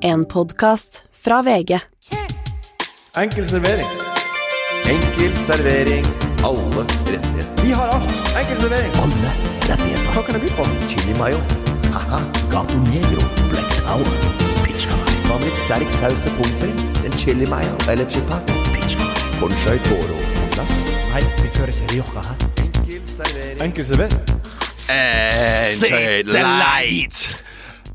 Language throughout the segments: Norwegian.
En podkast fra VG. Enkel servering. Enkel servering. Alle rettigheter. Vi har alt. Enkel servering. Alle rettigheter. Hva kan jeg by på? Chili mayo. Haha. Gato Negro. Black Tower. Pizza. Hva med litt sterk saus til pommes frites? En chili mayo eller chipat? Pizza. Conchai toro på plass. Nei, vi kjører ikke Rioja her. Enkel servering. Enkel servering. And the light.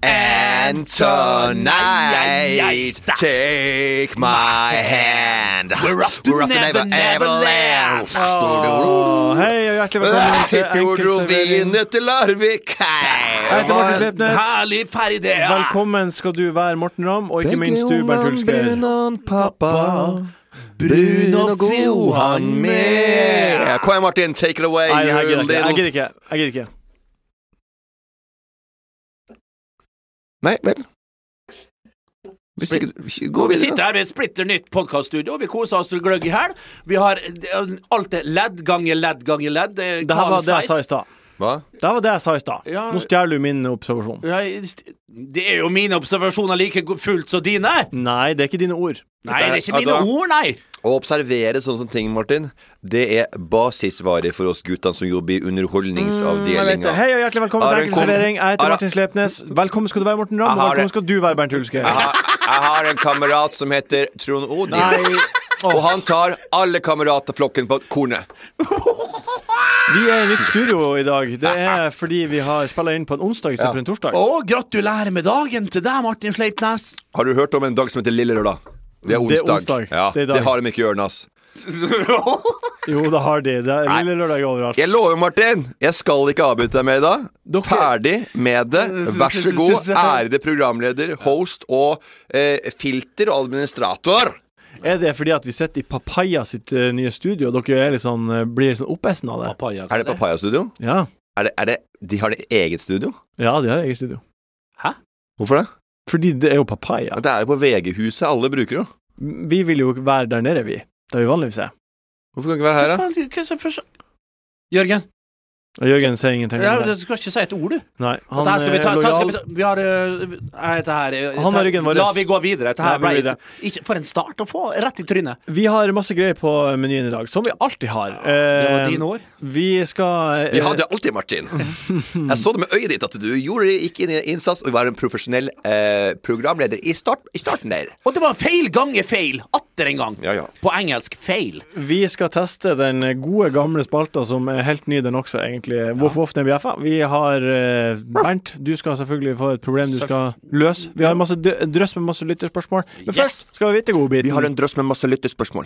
And tonight, take my hand. We're up to Never Never Land. Oh, hei og hjertelig velkommen til Enkel servering. til Larvik. Slepnes. Herlig ferdig. Velkommen skal du være, Morten Ramm, og ikke minst du, Bernt Hulsker. Brunon pappa. god, han med. Kom igjen, Martin. Take it away. Nei, jeg gidder ikke. Jeg gidder ikke. Nei, vel. Hvis ikke Gå Vi sitter her ved et splitter nytt podkaststudio. Vi koser oss gløgg i hæl. Vi har eh, alt er ledd ganger ledd ganger ledd. Det er her var det jeg sa i stad. Hva? Det var det jeg sa i stad. Ja. Nå stjeler du min observasjon. Ja, det er jo mine observasjoner like fullt som dine. Nei, det er ikke dine ord. Nei, det er ikke mine Altså- ord, nei. Å observere sånne som ting, Martin, det er basisvare for oss guttene som jobber i underholdningsavdelinga. Mm, Hei og hjertelig velkommen til en Enkel servering. Jeg heter Martin Slepnes. Velkommen skal du være, Morten Ramm, og velkommen skal du være, Bernt Hulsker. Jeg har, en kamerat som heter Trond Odin. Nei. Og han tar alle kameratflokken på kornet. Vi er i nytt studio i dag. Det er fordi vi har spilla inn på en onsdag istedenfor en torsdag. Å, gratulerer med dagen til deg, Martin Sleipnes. Har du hørt om en dag som heter Lille Lørdag? Det er Det er onsdag. onsdag. Ja, Det er det har de ikke i Ørnas. Jo, det har de. Det er Lille lørdag overalt. Jeg lover, Martin, jeg skal ikke avbryte deg mer i dag. Dere- Ferdig med det. Vær så god, ærede programleder, host og eh, filter og administrator. Er det fordi at vi sitter i Papaya sitt uh, nye studio, og dere er sånn, eh, blir sånn oppesen av det? Papaya. Er det Papaya-studio? Ja. Er det, er det, de har det eget studio? ja, de har eget studio. Hæ? Hvorfor det? Fordi det er jo Papaya. Det er jo på VG-huset alle bruker jo. Vi vil jo være der nede, vi. Der vi vanligvis er. Hvorfor kan ikke være her, da? Faen, hva som først- Jørgen, Og Jørgen sier ingenting ja, om du skal ikke si et ord, du. Nei, Dette han her skal vi ta, er ta, skal vi, lojal. ta, vi har øh, Jeg heter her øh, Han er ryggen vår. La vi gå videre. Dette her vi ble videre. ikke, For en start å få rett i trynet. Vi har masse greier på menyen i dag, som vi alltid har. Det var din dine ord. vi skal Vi eh, hadde alltid, Martin. Jeg så det med øyet ditt at du gjorde ikke en innsats og var en profesjonell eh, programleder i, start, i starten der. Og det var feil gange feil. Atter en gang. Ja, ja. På engelsk feil. Vi skal teste den gode, gamle spalta som er helt ny, den også, egentlig. Voff Voff den bjeffa. Vi har uh, Bernt, du skal selvfølgelig få et problem du skal løse. Vi har masse dø- drøss med masse lytterspørsmål. Men Yes. først skal vi vite godbiten. Vi har en drøss med masse lyttespørsmål.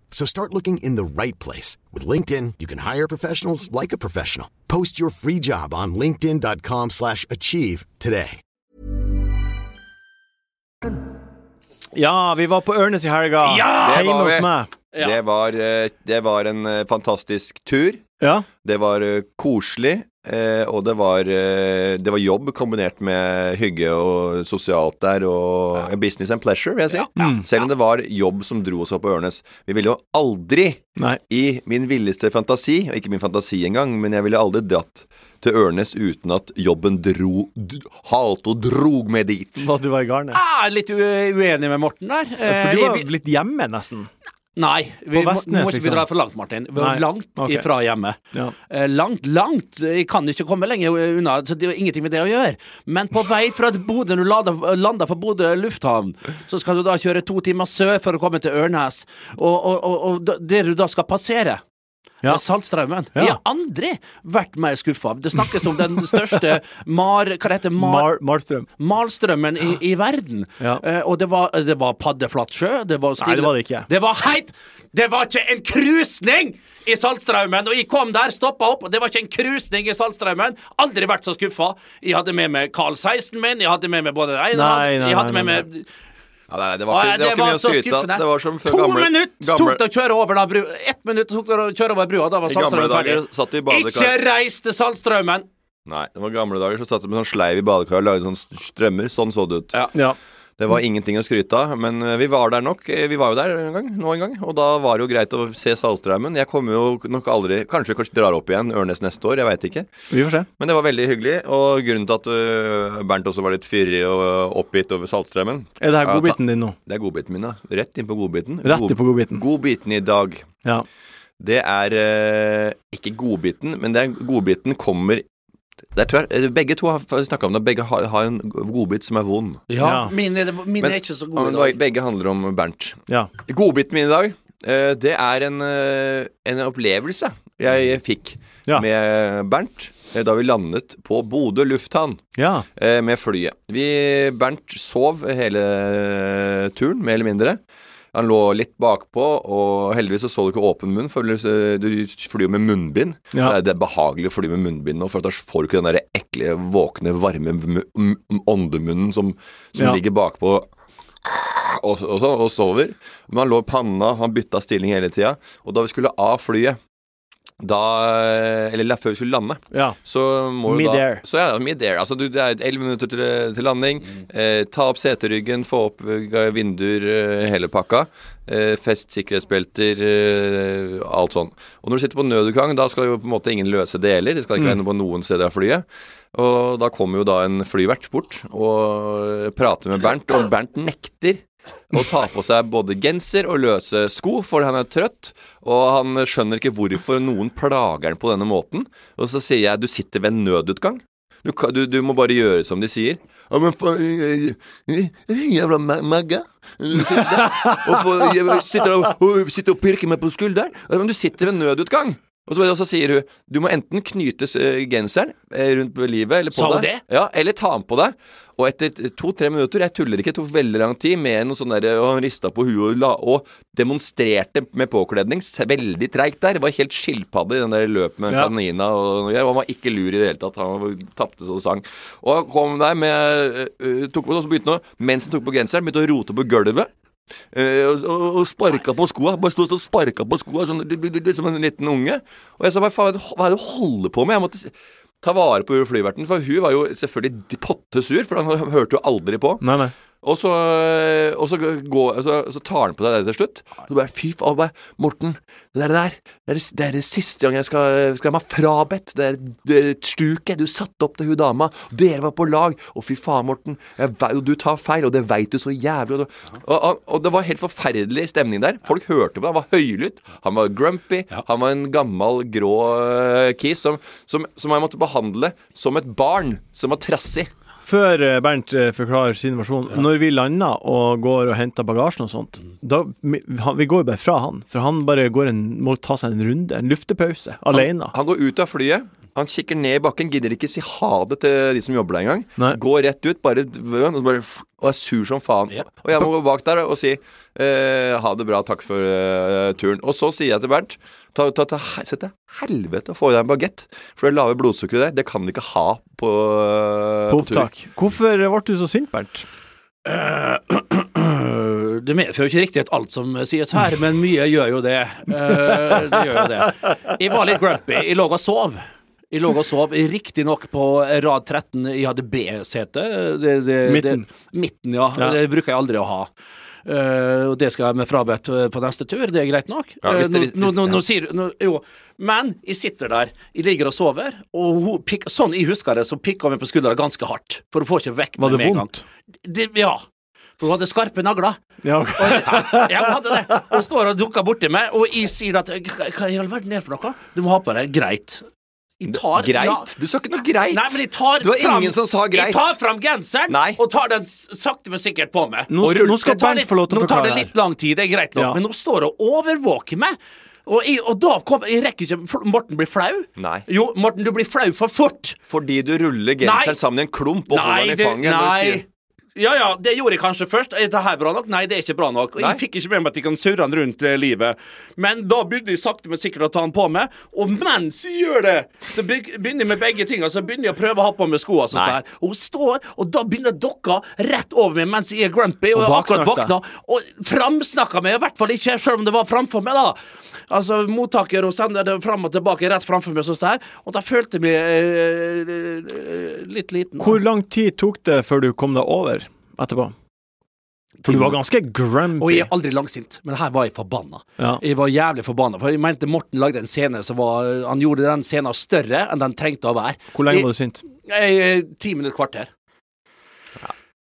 So start looking in the right place. With LinkedIn, you can hire professionals like a professional. Post your free job on linkedin.com slash achieve today. Ja, vi var på Ørnes i helga. Ja! Det var vi. hos meg. Ja. Det, var, eh, det var en eh, fantastisk tur. Ja. Det var eh, koselig. Eh, og det var, eh, det var jobb kombinert med hygge og sosialt der, og business and pleasure, vil jeg si. Selv om det var jobb som dro oss opp på Ørnes. Vi ville jo aldri, Nei. i min villeste fantasi, og ikke min fantasi engang, men jeg ville aldri dratt til Ørnes uten at jobben dro Halte Halt og drog meg dit. At du var i garnet. Er litt uenig med Morten der. For Eh, du var litt hjemme, nesten. Nei, vi må, må ikke vi liksom? dra for langt, Martin. Vi er langt okay. ifra hjemme. Ja. Eh, langt, langt. Jeg kan ikke komme lenger unna, så det jo ingenting med det å gjøre. Men på vei fra Bodø, når du landa, landa fra Bodø lufthavn, så skal du da kjøre to timer sør for å komme til Ørnes. Og, og, og, og det du da skal passere Ja. Saltstraumen. Ja. Jeg har aldri vært mer skuffa. Det snakkes om den største mar... Hva det heter Mar... Marstrøm. Malstrømmen i, i verden. Ja. Eh, og det var, det var paddeflatt sjø. Det var stille. Nei, det var det ikke. Det var heit! Det var ikke en krusning i Saltstraumen! Og jeg kom der, stoppa opp, og det var ikke en krusning i Saltstraumen. Aldri vært så skuffa. Jeg hadde med meg Carl 16 min, jeg hadde med meg både det ene og. Jeg hadde med meg nei, det var ikke, det var ikke mye å skryte av. Det var som før to gamle, minutter gamle, tok det å kjøre over da bru... Ett minutt tok det å kjøre over brua, da var I Saltstraumen ferdig. satt i. Ikke reis til Saltstraumen! Nei, det var gamle dager, så satt de med sånn sleiv i badekaret og lagde sånn strømmer. Sånn så det ut. Ja. Ja. Det var ingenting å skryte av, men eh, vi var der nok. Eh, Vi var jo der en gang, nå en gang, og da var det jo greit å se Saltstraumen. Jeg kommer jo nok aldri Kanskje vi drar opp igjen Ørnes neste år, jeg veit ikke. Vi får se. Men det var veldig hyggelig, og grunnen til at øh, Bernt også var litt fyrig og oppgitt over Saltstraumen Er det her godbiten din nå? Det er godbiten min, ja. Rett inn på godbiten. Rett inn på godbiten. Godbiten i dag. Ja. Det er eh, ikke godbiten, men det er godbiten kommer der tror jeg, Begge to har snakka om det. Begge har, har en godbit som er vond. Ja, Ja. mine er, Men- er ikke så gode. god men i dag. begge handler om Bernt. ja. Godbiten min i dag, øh, det er en, øh, en opplevelse jeg fikk Ja. med Bernt øh, da vi landet på Bodø lufthavn. Ja. eh, med flyet. Vi, Bernt sov hele turen, mer eller mindre. Han lå litt bakpå, og heldigvis så så du ikke åpen munn, for du flyr jo med munnbind. Ja. Det, er, det er behagelig å fly med munnbind nå, for da får du ikke den der ekle, våkne, varme åndemunnen som, som Ja. ligger bakpå og, og, så- og sover. Men han lå i panna, han bytta stilling hele tida. Og da vi skulle av flyet, da Eller før vi skulle lande, ja. så må Mid-air. da Så ja, mid-air. Altså du, det er 11 minutter til, til landing. Eh, ta opp seteryggen, få opp eh, vinduer, eh, hele pakka. Eh, fest sikkerhetsbelter, eh, alt sånn. Og når du sitter på nødutgang, da skal jo på en måte ingen løse deler. Det skal ikke noe på noen steder av flyet. Og da kommer jo da en flyvert bort og prater med Bernt, og Bernt nekter å ta på seg både genser og løse sko, for han er trøtt. Og han skjønner ikke hvorfor noen plager han på denne måten. Og så sier jeg du sitter ved en nødutgang. Du, du, du må bare gjøre som de sier. Ja, men faen eh, eh, eh, Jævla ma- magga. Sitter der og, får, sitter og, og, sitter og pirker meg på skulderen. Men du sitter ved nødutgang. Og så, og så sier hun du må enten knyte eh, genseren eh, rundt livet eller på Sa deg. det? Ja, eller ta den på deg. Og etter to-tre minutter, jeg tuller ikke, det tok veldig lang tid, med noe sånn der, og han rista på huet og, la, og demonstrerte med påkledning veldig treigt der. Det var helt skilpadde i den der løpet med Ja. kanina, og Han var ikke lur i det hele tatt. Han tapte så sang. Og han kom der med øh, tok på, og så begynte han, mens han tok på genseren, begynte å rote på gulvet. Eh, og, og, sparka på skoa. Bare sto og sparka på skoa sånn, som en liten unge. Og jeg sa bare faen, hva er det du holder på med? Jeg måtte ta vare på flyverten, for hun var jo selvfølgelig potte sur, for han hørte jo aldri på. Nei, nei. Og så, og så, går, så, så tar han på deg det til slutt. Og Så bare fy faen, bare Morten, det der, det, er, det, det er det siste gang jeg skal, skal ha meg frabedt. Det er det stuket du satte opp til hun dama. Dere var på lag. Og fy faen, Morten, jeg, du tar feil, og det veit du så jævlig. Og, og, og det var helt forferdelig stemning der. Folk hørte på, han var høylytt. Han var grumpy. Han var en gammel, grå uh, kis som, som, som jeg måtte behandle som et barn som var trassig. Før eh, Bernt eh, forklarer sin versjon, når vi lander og går og henter bagasjen og sånt, da, vi går jo bare fra han, for han bare går en, må ta seg en runde, en luftepause, alene. Han går ut av flyet. Han kikker ned i bakken, gidder ikke si ha det til de som jobber der engang. Går rett ut, bare, og, bare og er sur som faen. Ja. Og jeg må gå bak der og si eh, ha det bra, takk for eh, turen. Og så sier jeg til Bernt ta, ta, ta, Sett deg helvete å få i deg en bagett. For det lave blodsukkeret der, det kan vi ikke ha på, eh, På tur. På Hvorfor ble du så sint, Bernt? Det medfører jo ikke riktig alt som sies her, men mye gjør jo det. Uh, det gjør jo det. Jeg var litt grumpy. Jeg lå og sov. Jeg lå og sov, riktignok på rad 13. Jeg hadde B-sete. Det- det- Midten. Det, midten, ja. Ja. Det bruker jeg aldri å ha. Eh, og det skal jeg med frabedt eh, på neste tur. Det er greit nok. Ja, hvis Eh, det- nå, nå, nå, hvis- nå sier nå- Jo. Men jeg sitter der, jeg ligger og sover, og hun pikk, sånn jeg husker det, så pikka hun meg på skuldra ganske hardt. For hun får ikke vekk meg med en gang. vondt? Det, ja. For hun hadde skarpe nagler. Ja. Ja, hun hadde det. Hun står og dukker borti meg, og jeg sier at hva i all verden er det for noe? Du må ha på deg greit. Tar Greit? Ja. Du sa ikke noe greit. Nei, men jeg tar Det var fram, ingen som sa greit. Jeg tar fram genseren Nei. og tar den sakte, men sikkert på meg. Nå skal- nå skal tar Bernt litt- få lov til å Nå tar det litt lang tid, det er greit nok, Ja. men nå står og overvåker meg. Og, jeg, og da kom Jeg rekker ikke Morten blir flau. Nei. Jo, Morten, du blir flau for fort. Fordi du ruller genseren sammen i en klump og holder den i fanget. når du sier nei. Ja, ja, det gjorde jeg kanskje først. Er det her bra nok? Nei, det er ikke bra nok. Og jeg fikk ikke med meg at de kan surre den rundt eh, livet. Men da begynner jeg sakte, men sikkert å ta den på meg. Og mens jeg gjør det, så be- begynner jeg med begge tingene. Så begynner jeg å prøve å ha på meg skoene. Sånn Nei. der. Og hun står, og da begynner dokka rett over meg mens jeg er grumpy og, Og jeg akkurat baksnakka. våkna. Og framsnakka meg, i hvert fall ikke, selv om det var framfor meg, da. Altså, mottaker og sender det fram og tilbake rett framfor meg, sånn der. Og da følte jeg meg eh, eh, litt liten. da. Hvor lang tid tok det før du kom deg over etterpå? For du var ganske grumpy. Og jeg er aldri langsint, men her var jeg forbanna. Ja. Jeg var jævlig forbanna, for jeg mente Morten lagde en scene som var Han gjorde den scenen større enn den trengte å være. Hvor lenge Jeg- var du sint? Ti minutter, kvarter.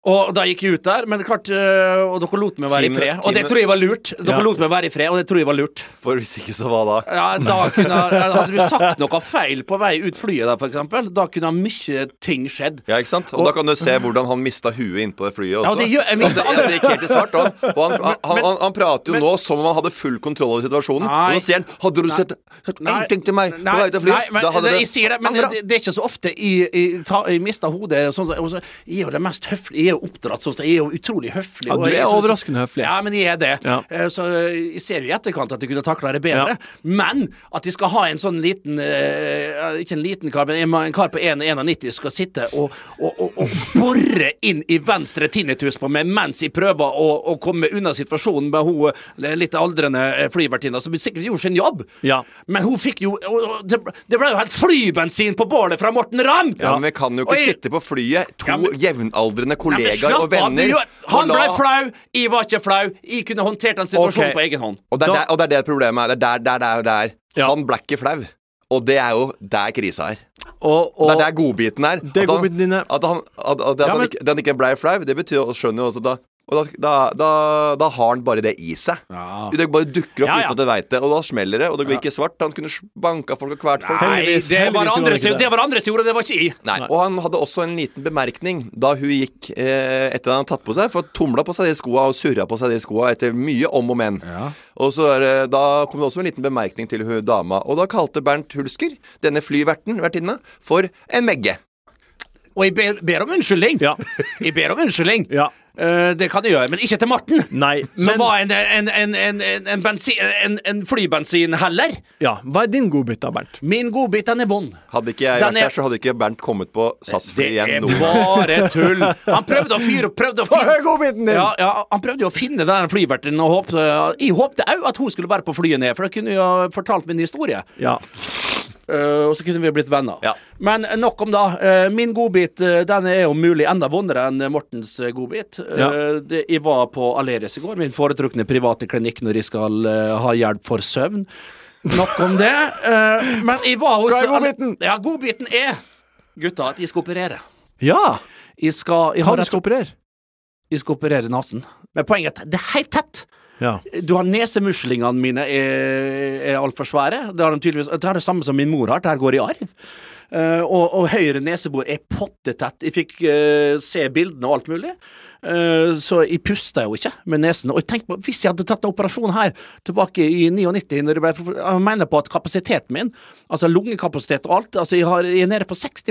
Og da gikk jeg ut der, men klart øh, Og dere lot meg være i fred. Og det tror jeg var lurt. Dere Ja. lot meg være i fred, og det tror jeg var lurt. For hvis ikke, så hva da? Ja, da kunne Hadde du sagt noe feil på vei ut flyet der, f.eks., da kunne mye ting skjedd. Ja, ikke sant? Og, da kan du se hvordan han mista huet innpå det flyet også. Ja, det gjør- jeg mistet Og det, det gikk helt i svart. Han, og han, han, han, han, han prater jo nå som om han hadde full kontroll over situasjonen. Nei. Og nå sier han 'Hadde du sett, sett én ting til meg på vei ut av flyet?' nei, men, da hadde det, det jeg sier det, men det, det er ikke så ofte jeg, jeg, jeg, jeg mister hodet. Sånn, jeg er jo det mest høflige. Er jo oppdratt sånn. Jeg er jo utrolig høflig. Ja, du er synes- overraskende høflig. Ja, men jeg er det. Ja. Eh, Så jeg ser jo i etterkant at jeg kunne takla det bedre. Ja. Men at de skal ha en sånn liten eh, Ikke en liten kar, men en, kar på 1,91 skal sitte og, og, og, og bore inn i venstre tinnitus på meg mens jeg prøver å, å komme unna situasjonen med hun eh, litt aldrende flyvertinna, som sikkert gjorde sin jobb. Ja. Men hun fikk jo Det, ble jo helt flybensin på bålet fra Morten Ramm! Ja, men vi kan jo ikke jeg- sitte på flyet, to Ja, men- jevnaldrende men kollegaer og venner. Han ble flau, jeg var ikke flau. Jeg kunne håndtert den situasjonen okay. på egen hånd. Og det er, Da- der, og det er det problemet er. Det er der, der, der, der. Ja. Han ble ikke flau. Og det er jo der krisa er. Og, Det er der godbiten er. Det er At han- godbiten din, ja. At han, at, at, at Ja, han, men- ikke, at han ikke ble flau, det betyr og skjønner jo også da og da, da, da, da har han bare det i seg. Ja. Det bare dukker opp Ja, ja. uten at du veit det, og da smeller det. Og det går ikke svart. Han kunne banka folk og kvalt folk. Nei, det var, andre, det. det var andre som gjorde det, det var ikke jeg. Nei. Og han hadde også en liten bemerkning da hun gikk eh, etter han hadde tatt på seg, for tumla på seg de skoa og surra på seg de skoa etter mye om og men. Og så er da kom det også en liten bemerkning til hun dama, og da kalte Bernt Hulsker denne flyverten, vertinna, for en megge. Og jeg ber, ber om unnskyldning. Ja. Jeg ber om unnskyldning. Ja. Eh, det kan jeg gjøre, men ikke til Morten. Nei, Som men var en, en, en, en, en, en, bensin, en, en flybensinheller. ja, Hva er din godbit da, Bernt? Min godbit, den er vond. Hadde ikke jeg Den vært er- der, så hadde ikke Bernt kommet på SAS-fly Det igjen er Det er bare tull. Han prøvde å fyre opp prøvde å finne godbiten din! Ja, ja, han prøvde jo å finne den flyverten, og håpte, jeg håpte òg at hun skulle være på flyet ned, for da kunne hun jo fortalt min historie. Ja. Eh, og så kunne vi blitt venner. Ja. Men nok om da. Eh, min godbit eh, den er om mulig enda vondere enn Mortens godbit. Ja. det, jeg var på Aleris i går, min foretrukne private klinikk når jeg skal ha hjelp for søvn. Nok om det. Men jeg var hos Hva er godbiten? Ja, godbiten er, gutta, at jeg skal operere. ja. Jeg skal, jeg Hva har du skal operere? jeg skal operere nesen. Men poenget er at det er helt tett. Ja. Du har Nesemuslingene mine er, er altfor svære. Det er, de tydeligvis Det er det samme som min mor har. Det her går i arv. Uh, og, og høyre nesebor er pottetett. Jeg fikk uh, se bildene og alt mulig. Uh, så jeg pusta jo ikke med nesen. Og jeg tenkte på, hvis jeg hadde tatt en operasjon her tilbake i 99, når jeg ble, jeg mener på at kapasiteten min, altså lungekapasitet og alt, altså jeg, har, jeg er nede på 60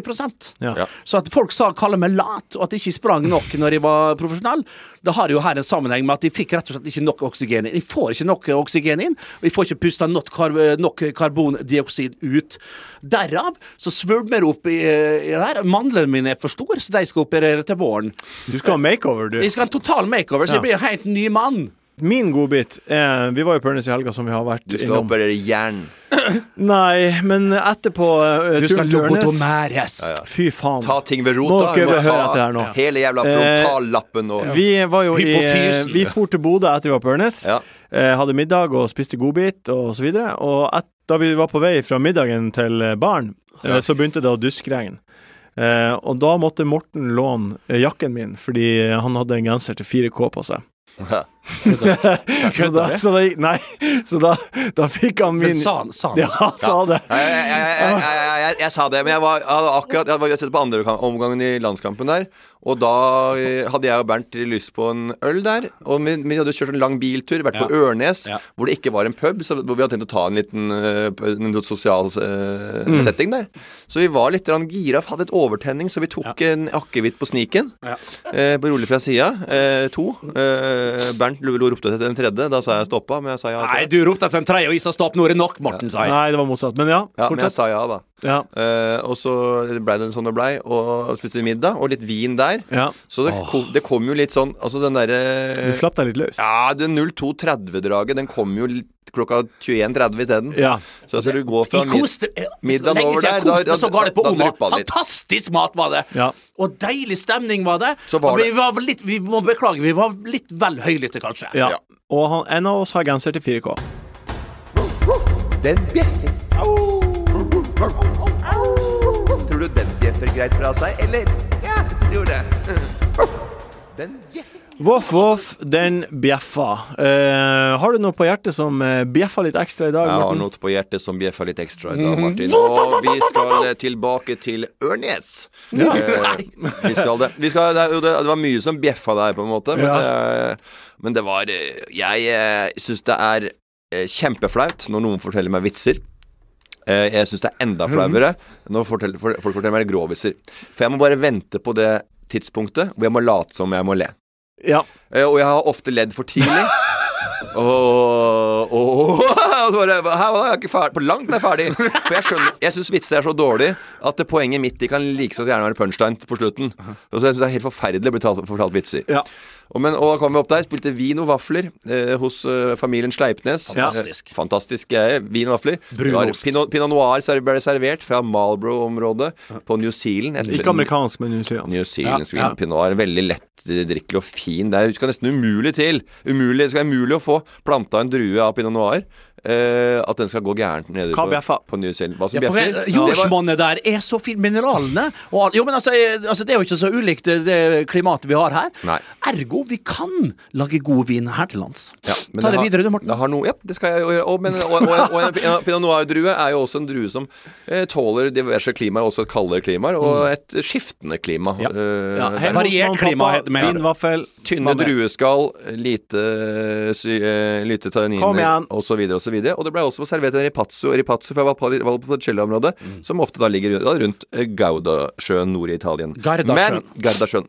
Ja. Ja. så at folk sa kalle meg lat, og at jeg ikke sprang nok når jeg var profesjonell, det har jo her en sammenheng med at de fikk rett og slett ikke nok oksygen inn. De får ikke nok oksygen inn, og de får ikke pusta nok, kar nok karbondioksid ut. Derav så svulmer det opp i, i det her. Mandlene mine er for store, så de skal operere til våren. Du skal ha makeover, du. Jeg skal ha en total makeover, så jeg blir en helt ny mann. Min godbit er Vi var jo på Ørnes i helga, som vi har vært Du skal innom. operere jern. Nei, men etterpå uh, Du skal turen Ja, ja. Fy faen. Ta ting ved rota. Nå, vi høre etter her nå. hele jævla Eh, frontallappen og Vi var jo i. Vi for til Bodø etter vi var på Ørnes. Ja. Eh, hadde middag og spiste godbit og så videre. Og et, da vi var på vei fra middagen til eh, baren, eh, så begynte det å duskregne. Eh, og da måtte Morten låne eh, jakken min, fordi han hadde en genser til 4K på seg. Så da, så da, nei, så da, da fikk han min Men sa han sa han Ja, sa det. Ja. jeg, jeg, jeg, jeg, jeg, sa det, men jeg var, hadde akkurat Jeg hadde sett på andre omgangen i landskampen der. Og da eh, hadde jeg og Bernt lyst på en øl der. Og vi, vi hadde kjørt en lang biltur, vært på Ørnes, Ja. hvor det ikke var en pub. Så, hvor vi hadde tenkt å ta en liten eh, en sosial uh, Mm. setting der. Så vi var litt grann gira, hadde et overtenning, så vi tok en akevitt på sniken. Ja. Eh, på rolig fra sida. Eh, to. Eh, Bernt lo- lo- ropte etter den tredje. Da sa jeg stoppa, men jeg sa ja. Nei, du ropte etter en tredje, og isa stopp, nå er det nok, Morten, sa jeg. Nei, det var motsatt. Men ja, Ja, men jeg sa ja, da. Ja. Eh, og så blei det sånn det blei, og spiste middag, og litt vin der. ja. Så det, ko, det kom jo litt sånn Altså den derre Du slapp deg litt løs. Ja, det 0230-draget, den kom jo litt klokka 21.30 isteden. Ja. Så altså, du går fra koste middagen Lenge over siden jeg der, koste meg på da Oma. dryppa det litt. Fantastisk mat var det! Ja. Og deilig stemning var det. Så var det. vi var litt Vi må beklage, vi var litt vel høylytte, kanskje. ja. Ja. Og han, en av oss har genser til 4K. Den bjeffer. Tror du den bjeffer greit fra seg, eller? Ja, jeg tror det. Den bjeffer. Voff, voff, den bjeffa. Uh, har du noe på hjertet som eh, bjeffa litt ekstra i dag, Martin? Jeg har noe på hjertet som bjeffa litt ekstra i dag, Martin. Og vi skal eh, tilbake til Ørnes. Ja. Uh, vi skal det. Vi skal, det, det, det var mye som bjeffa der, på en måte. Men, Ja. uh, men det var eh, Jeg uh, syns det er eh, kjempeflaut når noen forteller meg vitser. Eh, jeg syns det er enda flauere når folk forteller meg groviser. For jeg må bare vente på det tidspunktet hvor jeg må late som jeg må le. Ja. Eh, og jeg har ofte ledd for tidlig. Og, og, og så bare Her var jeg ikke ferdig. På langt nær ferdig. For jeg skjønner Jeg syns vitser er så dårlig at det poenget mitt de kan like så gjerne være punchline på slutten. Og så jeg syns det er helt forferdelig å bli fortalt vitser. Ja. Og, men, og da kom vi opp der, spilte vin og vafler eh, hos eh, familien Sleipnes. Fantastisk. Eh, fantastisk greie. Vin og vafler. Brunost. Pinot, Pinot Noir ser- ble servert fra Marlborough-området på New Zealand. Etter, Ikke amerikansk, men newzealandsk. New Zealandsk Ja, ja. Pinot er veldig lett drikkelig og fin. Det er- skal nesten umulig til. Umulig, det skal være umulig å få planta en drue av pinot noir. Eh, at den skal gå gærent nede på, på New Zealand. Hva som Ja, bjeffer? Jordsmonnet der er så fint. Mineralene og alt. Jo, men altså, eh, altså, Det er jo ikke så ulikt eh, det klimatet vi har her. Nei. Ergo, vi kan lage god vin her til lands. Ja, Ta det det videre, du, Morten. Det har noe, ja, det skal jeg gjøre. Og, men, og, og, og en pi- pinot noir-drue er jo også en drue som eh, tåler diverse klimaer, også et kaldere klima, og et skiftende klima. Ja. Uh, Ja, der. Variert klima heter det Vinvaffel. Vin, vaffel. Tynne drueskall, lite, sy, eh, lite Kom tanniner osv. osv. Og det ble også servert en ripazzo, ripazzo fra Valpolicella-området, Mm. som ofte da ligger rundt, rundt eh, Gaudasjøen nord i Italien. Gardasjøen. Men Gardasjøen.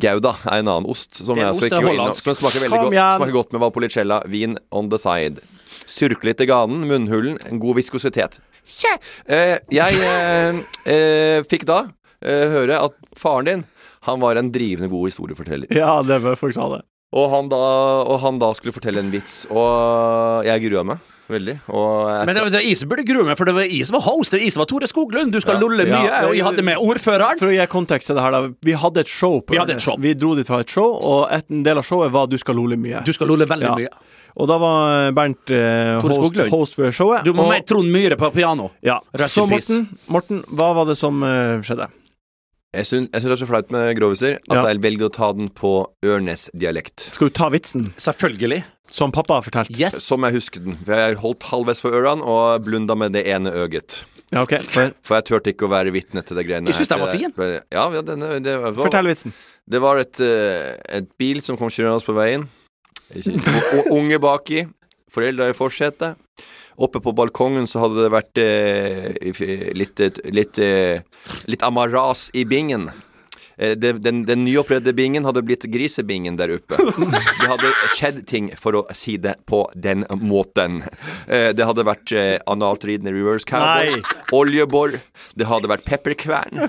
Gauda er en annen ost som, er jeg det er ikke går innom, som smaker veldig godt, smaker godt med Valpolicella. Vin on the side. Surkle litt i ganen, munnhulen, en god viskositet. Yeah. Eh, jeg eh, eh, fikk da eh, høre at faren din han var en drivende god historieforteller. Ja, det var folk sa det. Og han, da, og han da skulle fortelle en vits, og jeg grua meg veldig. Og jeg Men det, var- det jeg burde grue meg, for det var jeg som var host. Det var jeg som var Tore Skoglund. Du skal Ja. lolle Ja. mye. Og jeg hadde med ordføreren. For å gi kontekst til det her, da. Vi hadde et show på Vi hadde et show. Vi dro dit fra et show, og en del av showet var Du skal lolle mye. Du skal lolle veldig Ja. mye. Og da var Bernt eh, host, host for showet. Du må og, med Trond Myhre på piano. ja. Så. Morten, Morten, hva var det som eh, skjedde? Jeg syns, jeg syns det er så flaut med groviser at Ja. jeg velger å ta den på Ørnes-dialekt. Skal du ta vitsen Selvfølgelig. Som pappa har fortalt? Yes. Som jeg husker den. For jeg holdt halvveis for ørene og blunda med det ene øget. Ja, okay. For, For jeg turte ikke å være vitne til det greiene Jeg synes her. den var fin. Ja, ja denne, det, var, fortell vitsen. det var et, eh, et bil som kom kjørende på veien. Og- Unge baki. Foreldre i forsetet. Oppe på balkongen så hadde det vært eh, litt, litt, litt, eh, litt amaras i bingen. Eh, det, den, den nyoppredde bingen hadde blitt grisebingen der oppe. Det hadde skjedd ting, for å si det på den måten. Eh, det hadde vært eh, analt ridende reverse cowboy, oljebor, det hadde vært pepperkvern,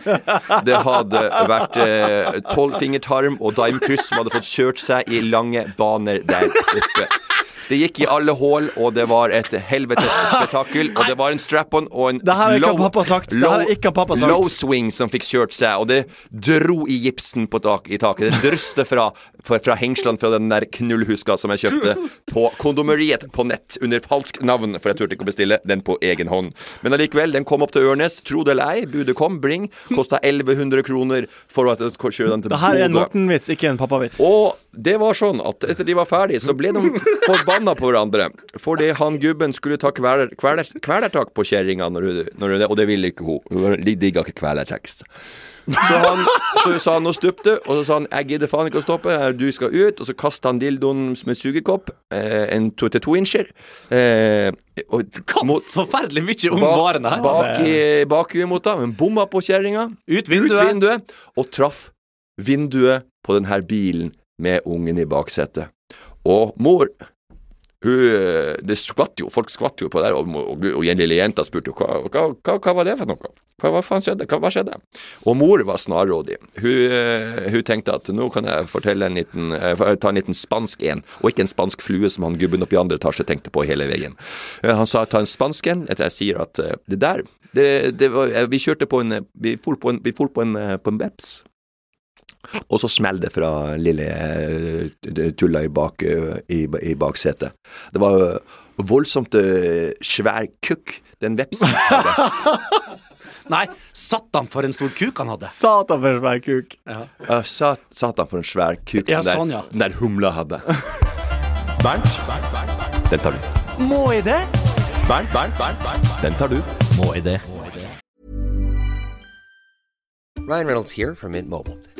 det hadde vært tolvfingertarm og dimekryss som hadde fått kjørt seg i lange baner der oppe. Det gikk i alle hull, og det var et helvetes spetakkel. Og det var en strap-on og en low, sagt. low swing som fikk kjørt seg, og det dro i gipsen på tak, i taket. Det drøste fra, fra, hengslene fra den der knullhuska som jeg kjøpte på kondomeriet på nett under falskt navn, for jeg turte ikke å bestille den på egen hånd. Men allikevel, den kom opp til Ørnes. Tro det eller ei, budet kom, bring. Kosta 1100 kroner for å kjøre den til Det her er en Bodø. Morten-vits, ikke en pappavits. Og det var sånn at etter de var ferdige, så ble de forbanna på hverandre. Fordi han gubben skulle ta kveler, kveler, kvelertak på kjerringa, og det ville ikke hun. Hun digga ikke kvelertekst. Så han så sa han og stupte, og så sa han 'jeg gidder faen ikke å stoppe, du skal ut', og så kasta han dildoen med sugekopp, eh, en to til to incher, eh, Forferdelig mye om bak, varene her. bak i bakhuet mot ham, men bomma på kjerringa. Ut vinduet. Ut vinduet, og traff vinduet på denne bilen med ungen i baksetet. Og mor hun, eh, det skvatt jo, Folk skvatt jo på det og, og, og den lille jenta spurte jo hva, hva, hva, hva var det for noe? Hva, hva faen skjedde? Hva, skjedde? Og mor var snarrådig. Hun, eh, hun tenkte at nå kan jeg fortelle en liten, eh, ta en liten spansk en, og ikke en spansk flue som han gubben oppe i andre etasje tenkte på hele veien. Han sa ta en spansk en, etter jeg sier at det der det, det var, Vi kjørte på en Vi for på en, vi for på en, på en veps. Og så smeller det fra lille eh, tulla i, bak, eh, i, i baksetet. Det var eh, voldsomt svær kukk den vepsen. Nei, satan for en stor kuk han hadde. Satan for en svær kuk. Ja, sat, satan for en svær kuk Ja, den, der, sånn, ja. den der humla hadde. Bernt, den tar du. Må jeg det? Bernt, Bernt, Bernt, den tar du. Må jeg det? Ryan Reynolds her fra Mint Mobile.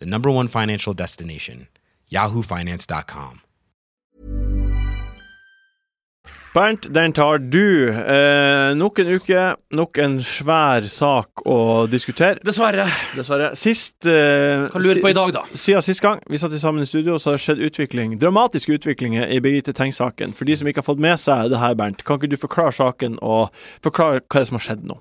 the number one financial destination, yahoofinance.com. Bernt, den tar du. Eh, nok en uke, nok en svær sak å diskutere. Dessverre. Dessverre. Sist eh, Hva lurer på i dag, da? Siden sist gang vi satt sammen i studio, så har det skjedd utvikling. Dramatiske utviklinger i Birgitte Tengs-saken. For de som ikke har fått med seg det her, Bernt, kan ikke du forklare saken, og forklare hva det er som har skjedd nå?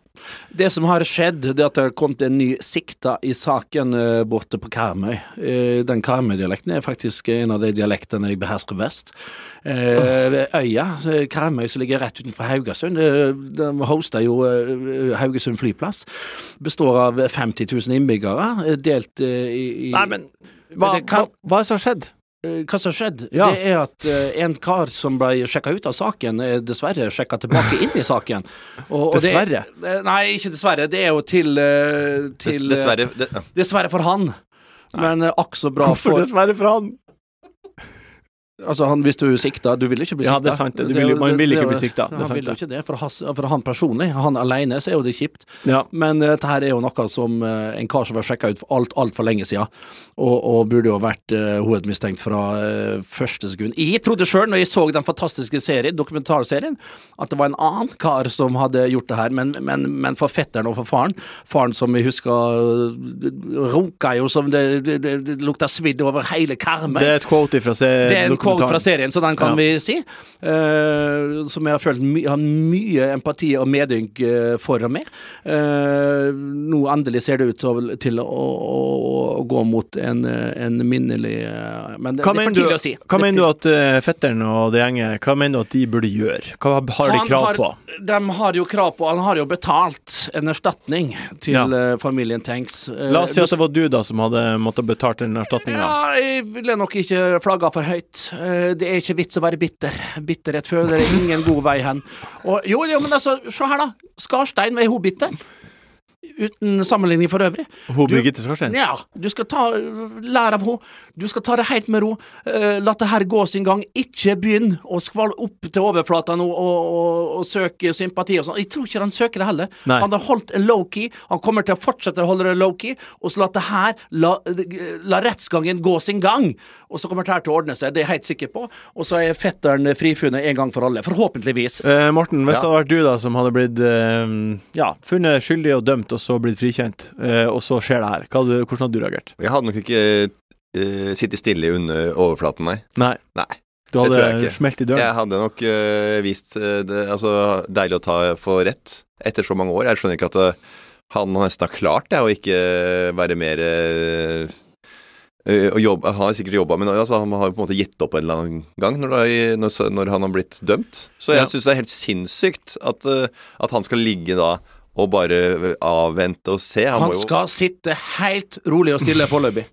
Det som har skjedd, det er at det har kommet en ny sikta i saken eh, borte på Karmøy. Eh, den Karmøy-dialekten er faktisk en av de dialektene jeg behersker best. Eh, øya, Karmøy, som ligger rett utenfor Haugesund, de hoster jo Haugesund flyplass. Består av 50 000 innbyggere, delt i, i Nei, men hva, hva, hva er det som har skjedd? Eh, Hva som har skjedd, Ja. det er at uh, en kar som ble sjekka ut av saken, er dessverre sjekka tilbake inn i saken. Og, og Dessverre? Det, nei, ikke dessverre. Det er jo til, uh, til eh, Dessverre. Det, ja. Dessverre for han. Men eh, akk så bra Hvorfor for dessverre for han? Altså, han, Hvis du er sikta Du vil ikke bli sikta. Ja, det er sant, det. Du vil man vil ikke bli sikta, Han sant, vil jo ikke det. For, has, for han personlig, han alene, så er jo det kjipt. Ja. Men uh, dette her er jo noe som uh, en kar som var sjekka ut for alt altfor lenge siden, og, og burde jo vært uh, hovedmistenkt fra uh, første sekund. Jeg trodde sjøl, når jeg så den fantastiske serien, dokumentarserien, at det var en annen kar som hadde gjort det her, men, men, men for fetteren og for faren Faren som jeg husker runka jo som det, det, det, det lukta svidd over hele karmen. Det er et quote ifra se Dokumentaren. fra serien, så den kan Ja. vi si. Uh, som jeg har følt my har mye empati og medynk uh, for og med. Uh, nå endelig ser det ut til, til å, å, å gå mot en, en minnelig Men det, Hva det er for du, tidlig å si. hva er mener du at fetteren og det gjenget Hva mener du at de burde gjøre? Hva har de Han krav har- på? De har jo krav på Han har jo betalt en erstatning til Ja. eh, familien Tengs. Eh, La oss si at det var du da som hadde måttet betalt den erstatninga. Ja, jeg ville nok ikke flagga for høyt. Eh, Det er ikke vits å være bitter. Bitterhet føler ingen god vei hen. Og, jo, jo, men altså, se her, da. Skarstein, er hun bitter? Uten sammenligning for øvrig. Hun Birgitte Skarstein. Ja, du skal ta, lære av henne. Du skal ta det helt med ro. Uh, la det her gå sin gang. Ikke begynn å skvalle opp til overflata nå og, og, og søke sympati og sånn. Jeg tror ikke han søker det heller. Nei. Han har holdt low-key. Han kommer til å fortsette å holde det low-key. Og så la det her La, la rettsgangen gå sin gang. Og så kommer det her til å ordne seg. Det er jeg helt sikker på. Og så er fetteren frifunnet en gang for alle. Forhåpentligvis. Uh, Morten, hvis Ja. det hadde vært du da som hadde blitt uh, ja, funnet skyldig og dømt, og så blitt frikjent, eh, og så skjer det her, hva hvordan hadde du reagert? Jeg hadde nok ikke uh, sittet stille under overflaten, nei. Nei. Nei. Du hadde smelt i døren? Jeg hadde nok eh, vist eh, det Altså, deilig å ta for rett etter så mange år. Jeg skjønner ikke at uh, han nesten har klart det, å ikke være mer jobbe, Han har sikkert jobba, men altså, han har på en måte gitt opp en eller annen gang når, det, når, når han har blitt dømt. Så jeg Ja. syns det er helt sinnssykt at, at han skal ligge da og bare avvente og se. Han, Han jo skal sitte helt rolig og stille foreløpig.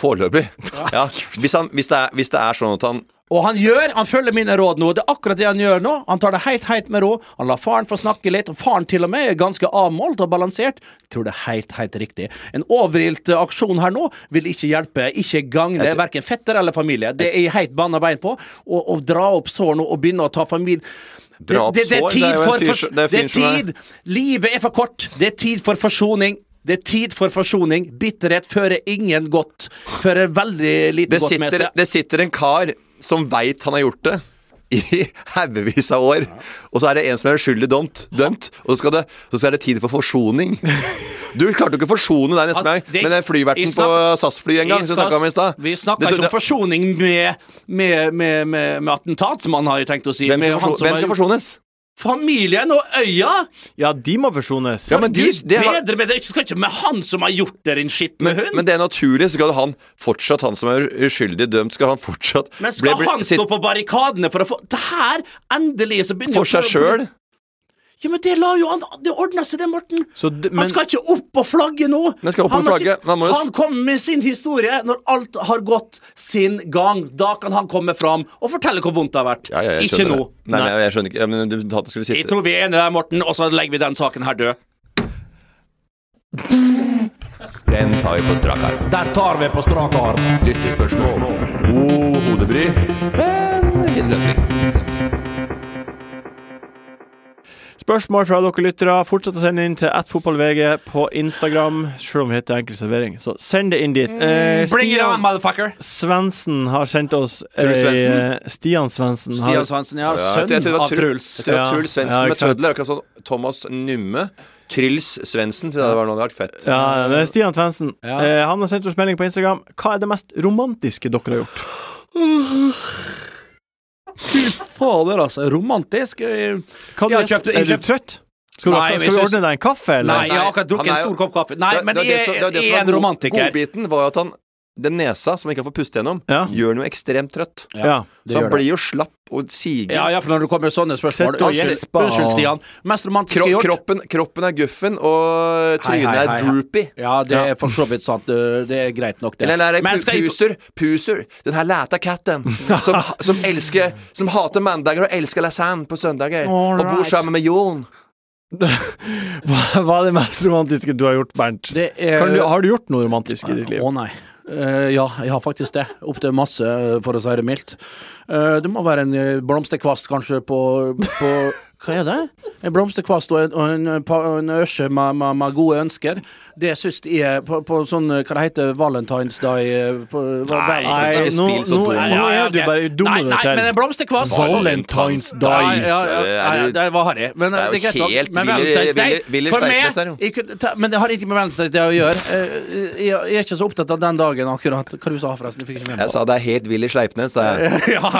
Foreløpig. Ja. Hvis, han, hvis, det er, hvis det er sånn at han Og han gjør, han følger mine råd nå. Det er akkurat det han gjør nå. Han tar det helt, helt med ro. Han lar faren få snakke litt. Og faren til og med er ganske avmålt og balansert. Jeg tror det er helt, helt riktig. En overilt eh, aksjon her nå vil ikke hjelpe, ikke gagne verken fetter eller familie. Det er jeg helt banna bein på. Å dra opp sår nå og begynne å ta familie Dra det, det, det er tid for, for det er- tid. Livet er for kort. Det er tid for forsoning. Det er tid for forsoning. Bitterhet fører ingen godt. Fører veldig lite sitter, godt med seg. det sitter en kar som veit han har gjort det. I haugevis av år. Og så er det en som er uskyldig dømt, dømt og så, skal det, så er det tid for forsoning. Du klarte jo ikke å forsone deg neste Altså, gang med den flyverten på SAS-fly en gang. vi snakka ikke om forsoning med, med, med, med, attentat, som han har jo tenkt å si. Hvem Med skal, han som hvem skal forsones? Familien og øya! Ja, de må forsones. Ja, men de, Gud det har- bedre med det. Skal ikke med han som har gjort det, din skitne men, hund. men det er naturlig, så skal han fortsatt, han som er uskyldig dømt, skal han fortsatt Men skal bli- bli- han stå på barrikadene for å få Det her, endelig, så begynner for seg sjøl? Ja, men det la jo han Det ordna seg, det, Morten. Så men, han skal ikke opp og flagge nå. Men skal opp Han flagge, Sin, han han kommer med sin historie når alt har gått sin gang. Da kan han komme fram og fortelle hvor vondt det har vært. Ja, ja, ikke nå. det. Nei, nei, jeg skjønner ikke. Men du du skulle Jeg tror vi er enige der, Morten, og så legger vi den saken her død. Den tar vi på strak arm. Den tar vi på strak arm. Lyttespørsmål. God hodebry, men fin løsning. Spørsmål fra dere lyttere. Fortsett å sende inn til attfotballvg på Instagram, selv om vi heter Enkel servering. Så send det inn dit. Eh, Bring it on, motherfucker! Svendsen har sendt oss ei, eh, Stian Svendsen har Stian Svendsen, ja. Sønn av Truls. Jeg tror Truls Svendsen Ja, med tødler. Akkurat sånn Thomas Numme. Truls Svendsen, det noe det hadde vært fett. Ja, det er Stian Svendsen. Ja. Eh, han har sendt oss melding på Instagram. Hva er det mest romantiske dere har gjort? Fader, altså. Romantisk. eh, Hva Jeg er, kjøpt- er du trøtt? Skal, Nei, du, skal vi ordne deg en kaffe, eller? Nei, jeg har akkurat drukket en stor kopp kaffe. Nei, men jeg er, jeg er en romantiker. Godbiten var jo at han Den nesa, som ikke har fått puste gjennom, Ja. gjør noe ekstremt trøtt. Ja. Så han blir jo slapp og siger. Ja, ja, for når det kommer sånne spørsmål og Unnskyld, Unnskyld, Stian. Mest romantiske Kro gjort kroppen, kroppen er guffen, og trynet hei, er hei, droopy. Ja, det er for så vidt sant. Det er greit nok, det. Eller der Men pu puser, puser, den her læta katten som, som elsker Som hater mandager og elsker lasagne på søndager. Right. Og bor sammen med Jon. Hva, er det mest romantiske du har gjort, Bernt? Det er Kan du, har du gjort noe romantisk i ditt liv? Å nei. Eh, ja, jeg har faktisk det. Opptil masse, eh, for å si det mildt. Eh, det må være en eh, blomsterkvast kanskje på, på Hva er det? En blomsterkvast og en, og en, eh, en øsje med, med, med gode ønsker. Det syns jeg er på, på sånn Hva det heter Valentine's Day på, hva- Nei, Nei, nå, så nå, dum. nå er du bare dummere Nei, nei, til. men en blomsterkvast Valentine's Day. ja, ja, ja, det- ja, det var harry. Men Det er jo greit nok. helt Men Valentine's Day For meg Men det har ikke med Valentine's Day å gjøre. Jeg er ikke så opptatt av den dagen akkurat. Hva du sa forresten? Jeg, fikk ikke med meg. Jeg sa det er helt Willy Sleipnes, sa jeg. ja.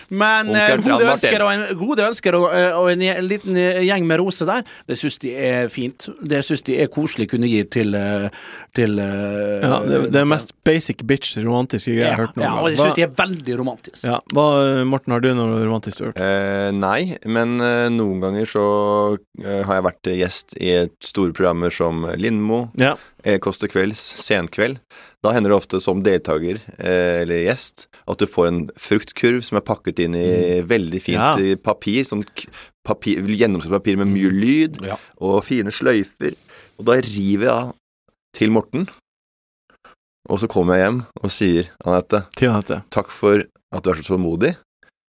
Men eh, gode ønsker, en, gode ønsker og, eh, og en, en liten eh, gjeng med roser der, det syns de er fint. Det syns de er koselig kunne gi til, eh, til Ja, det, det er mest basic bitch romantiske greier jeg har hørt noen ja, og jeg gang. syns de er veldig romantiske. Ja, hva, Morten, har du noe romantisk du har hørt? Eh, nei, men eh, noen ganger så har jeg vært gjest i et store programmer som Lindmo, Ja. Kåss til kvelds, Senkveld. Da hender det ofte som deltaker eh, eller gjest at du får en fruktkurv som er pakket inn i veldig fint Mm. Ja. papir. Sånn k- papir, med mye lyd Ja. og fine sløyfer. Og da river jeg av til Morten. Og så kommer jeg hjem og sier, Anette. takk for at du er så tålmodig.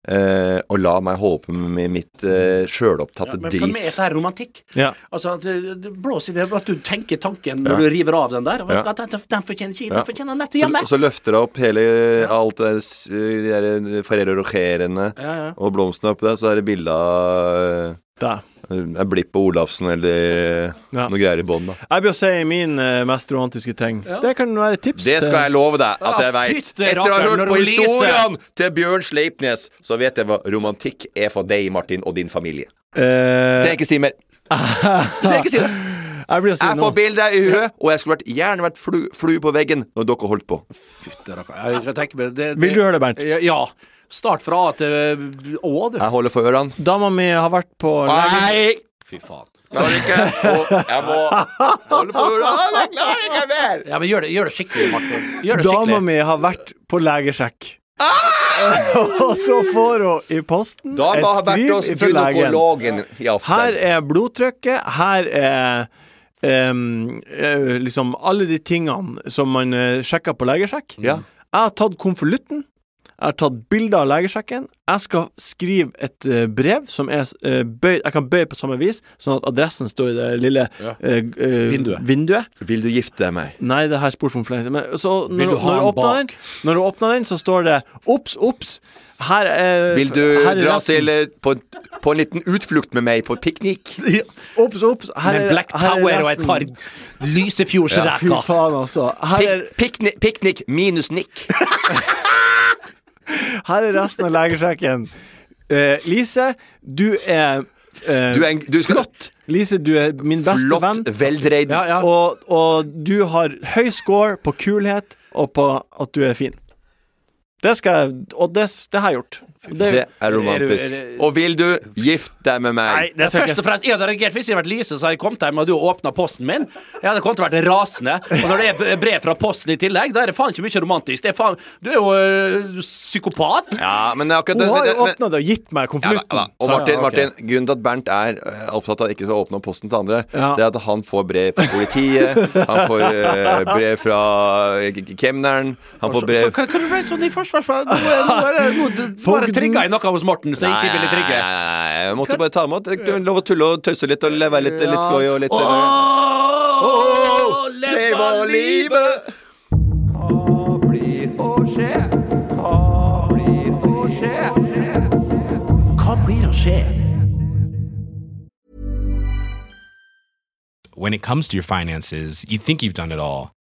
Eh, og la meg håpe med mitt uh, sjølopptatte Ja, men for meg er drit. dette romantikk. Ja. Altså, at det, blåser i det, at du tenker tanken når Ja. du river av den der. og Ja. At den, den fortjener ikke, Ja. den fortjener nettet hjemme. Så, så løfter det opp hele alt det der Ferrero Rocherene Ja, ja. og blomstene oppi der, så er det bilde av Da. Eh, blir på Olafsen eller Ja. noe greier i bånn, da. Jeg blir å si min eh, mest romantiske ting. Det kan være et tips. Det skal jeg love deg at jeg Ja, veit. Etter å ha hørt på historiene til Bjørn Sleipnes, så vet jeg hva romantikk er for deg, Martin, og din familie. Eh, Du trenger ikke si mer. Trenger ikke si det. jeg blir å si Jeg får bildet i huet, og jeg skulle vært, gjerne vært flu, på veggen når dere holdt på. Fytte rakker. Jeg kan det, det, Vil du høre det, Bernt? Ja. Start fra A til Å, du. Jeg holder for ørene. Dama mi har vært på Nei! Fy faen. Klarer ikke. Og jeg må holde på ørene. Jeg klarer ikke mer. Ja, men gjør det, gjør det skikkelig, Martin. Gjør det Dama mi har vært på legesjekk. Ah! og så får hun i posten Dama et skriv fra legen. Her er blodtrykket, her er eh, liksom alle de tingene som man uh, sjekker på legesjekk. Ja. Jeg har tatt konvolutten. Jeg har tatt bilder av legesjekken. Jeg skal skrive et uh, brev som er uh, bøyd Jeg kan bøye på samme vis, sånn at adressen står i det lille Ja. uh, eh, Vinduet. vinduet. Vil du gifte deg med meg? Nei, det har jeg spurt om for lenge siden. Men så Vil når, du når, du åpner den, når du åpner den, så står det Ops, ops! Her er Vil du her er dra resten. til eh, på, på en liten utflukt med meg på piknik? Ops, ops! Her Med er- Black her er Tower og et par Lysefjordsreker. Ja. Fy faen, altså. Her er, Pik pikni- Piknik minus nikk. her er resten av legesjekken. Uh, Lise, du er Uh, Du er en du skal, flott. Lise, du er min beste venn. Flott, veldreid. Ja, ja. Og, og du har høy score på kulhet og på at du er fin. Det skal jeg Og det, det har jeg gjort. Det, Det er romantisk. Er du- er du- Og vil du gifte deg med meg? nei, det skal Først og fremst, Jeg hadde reagert hvis jeg hadde vært Lise, så hadde jeg kommet hjem og du åpna posten min. Jeg hadde kommet til å være rasende. Og når det er brev fra Posten i tillegg, da er det faen ikke mye romantisk. Det er faen, du er jo øh, psykopat. Ja, men det er akkurat Hun har jo åpna det og gitt meg konvolutten. Ja, Og Martin. Martin, grunnen til at Bernt er eh, opptatt av ikke å åpne opp posten til andre, Ja. det er at han får brev fra politiet, han får øh, brev fra kemneren, han får Så, brev hva, hva ble sånn i forsvarsfall? fall. Bare trigga i noe hos Morten som jeg ikke ville trigge. Nei, nei, nei, jeg måtte bare ta med at lov å tulle og tøyse litt og leve litt, litt skøy og litt leve leve livet! Hva blir å skje? Hva blir å skje? Hva blir å skje? When it comes to your finances, you think you've done it all.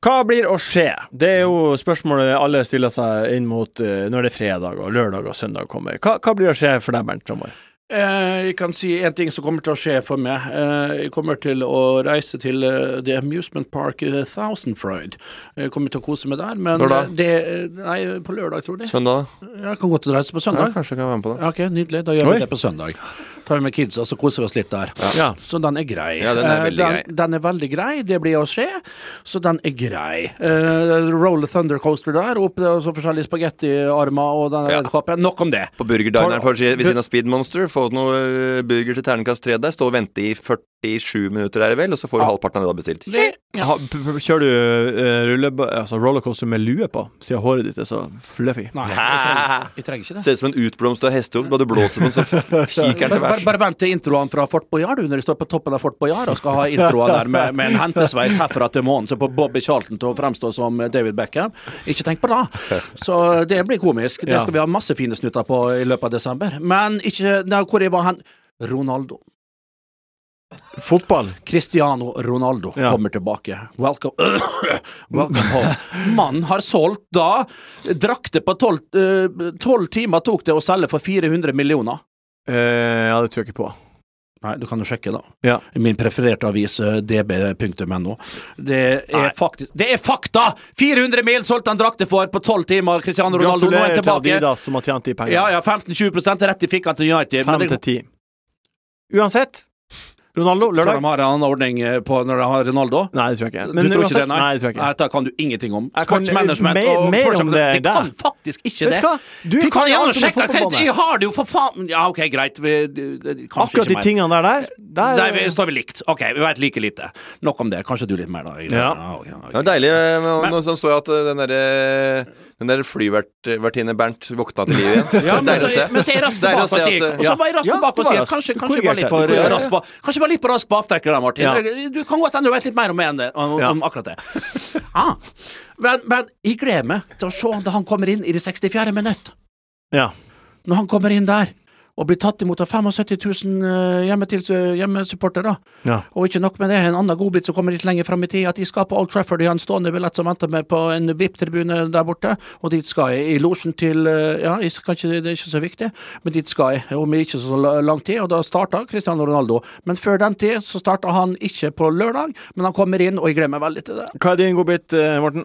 Hva blir å skje? Det er jo spørsmålet alle stiller seg inn mot eh, når det er fredag og lørdag og søndag kommer. Hva, hva blir å skje for deg, Bernt, Trommer? Eh, jeg kan si en ting som kommer til å skje for meg. Eh, jeg kommer til å reise til eh, The Amusement Park uh, Thousandfried. Jeg kommer til å kose meg der, men Når da? det Nei, på lørdag, tror jeg. Søndag? Jeg kan godt reise på søndag. Ja, kanskje jeg kan være med på det. Ok, Nydelig. Da gjør vi det på søndag. Vi med kids og så koser vi oss litt der. Ja. Så den er grei. Ja, den er Eh, veldig grei. den, den er veldig grei. Det blir å skje, så den er grei. Uh, roll Thunder Coaster der, opp og så forskjellige spagettiarmer og den Ja. edderkoppen. Nok om det. På burgerdineren ved siden av Speed Monster. Få noe eh, burger til terningkast tre der. Stå og vente i 40 47 minutter, er det vel, og så får du halvparten av det du har bestilt. Ha, p- p- kjører du uh, rulle, altså rollercoaster med lue på, siden håret ditt er så fluffy? Nei, jeg trenger, jeg trenger ikke det. Ser ut som en utblomstra hestehov. Bare du blåser på den, så fyker den til værs. bare vent til introene fra Fort Boyard du, når de står på toppen av Fort Boyard og skal ha introen der med, med en hentesveis herfra til månen, så får Bobby Charlton til å fremstå som David Beckham. Ikke tenk på det. Så det blir komisk. Det skal vi ha masse fine snutter på i løpet av desember. Men ikke nei, Hvor jeg var hen? Ronaldo. Fotball. Cristiano Ronaldo Ja. kommer tilbake. Welcome, Welcome home. Mannen har solgt da drakter på tolv eh, timer tok det å selge for 400 millioner. Eh, ja, det tror jeg ikke på. Nei, du kan jo sjekke, da. Ja. Min prefererte avis, eh, db.no. Det Nei. er faktisk Det er fakta! 400 mil solgte han drakter for på tolv timer. Cristiano Ronaldo nå er tilbake. Gratulerer til. Adidas som har tjent de pengene. Ja, ja, 15-20 rett i han til United. men Fem det- til ti. Uansett. Ronaldo, Tror de har en ordning eh, på når de har Ronaldo? Nei, det tror jeg ikke. du tror ikke det, nei? Nei, det tror jeg ikke. Dette kan du ingenting om. Sportsmanagement mer- og mer om det det kan faktisk ikke det. du? Du kan gjerne sjekke. Jeg har det jo for faen Ja, OK, greit. Vi, Akkurat ikke de mer. tingene der, der, der vi, står vi likt. OK, vi vet like lite. Nok om det. Kanskje du litt mer, da. Ja. ja okay, okay. Det er deilig. eh, men Men- Nå så så jeg at eh, den derre den der flyvertinne Bernt våkna til liv igjen. Ja, men så, men så er jeg rask tilbake og sier Og så var jeg rask Ja, tilbake og sier kanskje, kanskje jeg var litt for eh, rask på Kanskje jeg var litt for rask på avtrekker der, Martin. Ja. Du kan godt hende du vet litt mer om, en, om, om akkurat det. Ah, men, men jeg gleder meg til å se da han kommer inn i det 64. minutt. Ja. Når han kommer inn der og blir tatt imot av 75 000 eh, hjemmetils- hjemmesupportere. Ja. Og ikke nok med det, en annen godbit som kommer litt lenger fram i tid, at de skal på Old Trafford. De har en stående billett som venter med på en VIP-tribune der borte, og dit skal jeg. I losjen til eh, Ja, kanskje ikke, det er ikke så viktig, men dit skal jeg om ikke så lang tid. Og da starta Cristiano Ronaldo. Men før den tid så starta han ikke på lørdag, men han kommer inn, og jeg gleder meg veldig til det. Hva er din godbit, eh, Morten?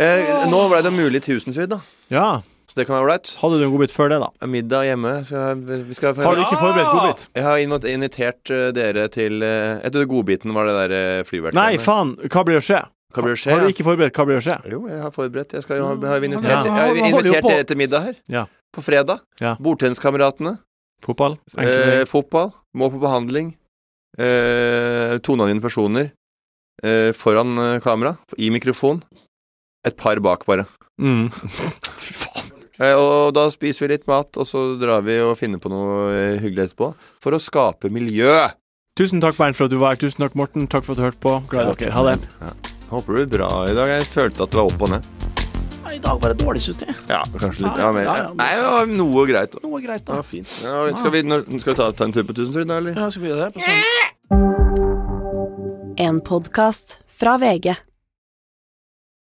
Eh, nå ble det mulig Tusenfryd, da. Ja. Så det kan være ålreit. Hadde du en godbit før det, da? Middag hjemme. Så vi skal Har du ikke forberedt godbit? Jeg har invitert eh, dere til eh, Jeg trodde godbiten var det der flyverket. Nei, faen! Hva blir å skje? Hva blir det skje? Har du ikke forberedt hva blir å skje? Jo, jeg har forberedt. Jeg, skal, jo- jeg har invitert, jeg har invitert dere til middag her. Ja. På fredag. Ja. Bordtenniskameratene. Fotball? Eh, fotball. Må på behandling. Eh, toneangivende personer. Eh, foran eh, kamera. I mikrofon. Et par bak, bare. Mm. Fy faen. Eh, og da spiser vi litt mat, og så drar vi og finner på noe eh, hyggelig etterpå. For å skape miljø. Tusen takk, Bernt, for at du var her. Tusen takk, Morten. Takk for at du hørte på. Glad i dere. Ha det. Håper det blir bra i dag. Jeg følte at det var opp og ned. I dag var det dårlig, syns jeg. Ja, kanskje litt. Ja, Ja, men, ja, ja, men- Nei, det var noe greit. Noe greit, da. Ja, fint. Ja, skal, vi, når, skal vi ta, ta en tur på Tusenfryd, da, eller? Ja, skal vi gjøre det? På sånn. En podkast fra VG.